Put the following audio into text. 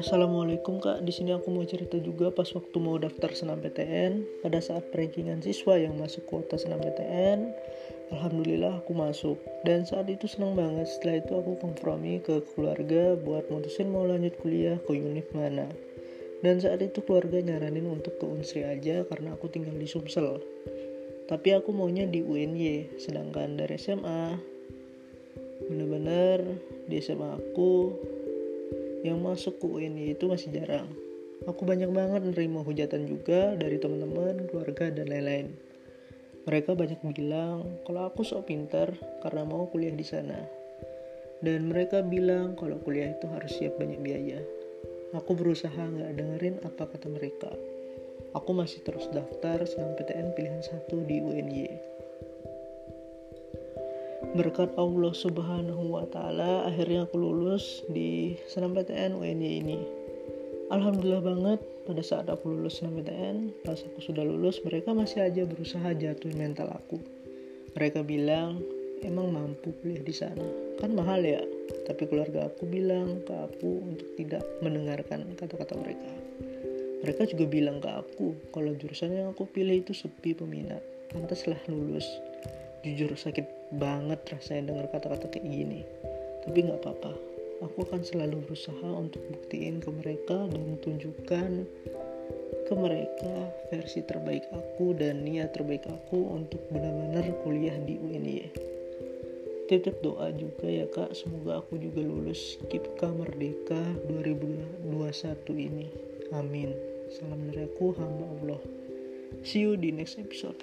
Assalamualaikum kak, di sini aku mau cerita juga pas waktu mau daftar senam PTN pada saat perankingan siswa yang masuk kuota senam PTN. Alhamdulillah aku masuk dan saat itu senang banget. Setelah itu aku kompromi ke keluarga buat mutusin mau lanjut kuliah ke univ mana. Dan saat itu keluarga nyaranin untuk ke Unsri aja karena aku tinggal di Sumsel. Tapi aku maunya di UNY, sedangkan dari SMA bener-bener di SMA aku yang masuk ke UNY itu masih jarang. Aku banyak banget nerima hujatan juga dari teman-teman, keluarga, dan lain-lain. Mereka banyak bilang kalau aku sok pintar karena mau kuliah di sana. Dan mereka bilang kalau kuliah itu harus siap banyak biaya. Aku berusaha nggak dengerin apa kata mereka. Aku masih terus daftar senam PTN pilihan satu di UNY berkat Allah Subhanahu wa taala akhirnya aku lulus di SNMPTN UNY ini. Alhamdulillah banget pada saat aku lulus SNMPTN, pas aku sudah lulus mereka masih aja berusaha jatuhin mental aku. Mereka bilang, "Emang mampu kuliah di sana? Kan mahal ya." Tapi keluarga aku bilang ke aku untuk tidak mendengarkan kata-kata mereka. Mereka juga bilang ke aku kalau jurusan yang aku pilih itu sepi peminat. Pantaslah lulus. Jujur sakit banget rasanya dengar kata-kata kayak gini. Tapi nggak apa-apa. Aku akan selalu berusaha untuk buktiin ke mereka dan tunjukkan ke mereka versi terbaik aku dan niat terbaik aku untuk benar-benar kuliah di UNY titip doa juga ya kak. Semoga aku juga lulus KIPKA Merdeka 2021 ini. Amin. Salam dari aku hamba Allah. See you di next episode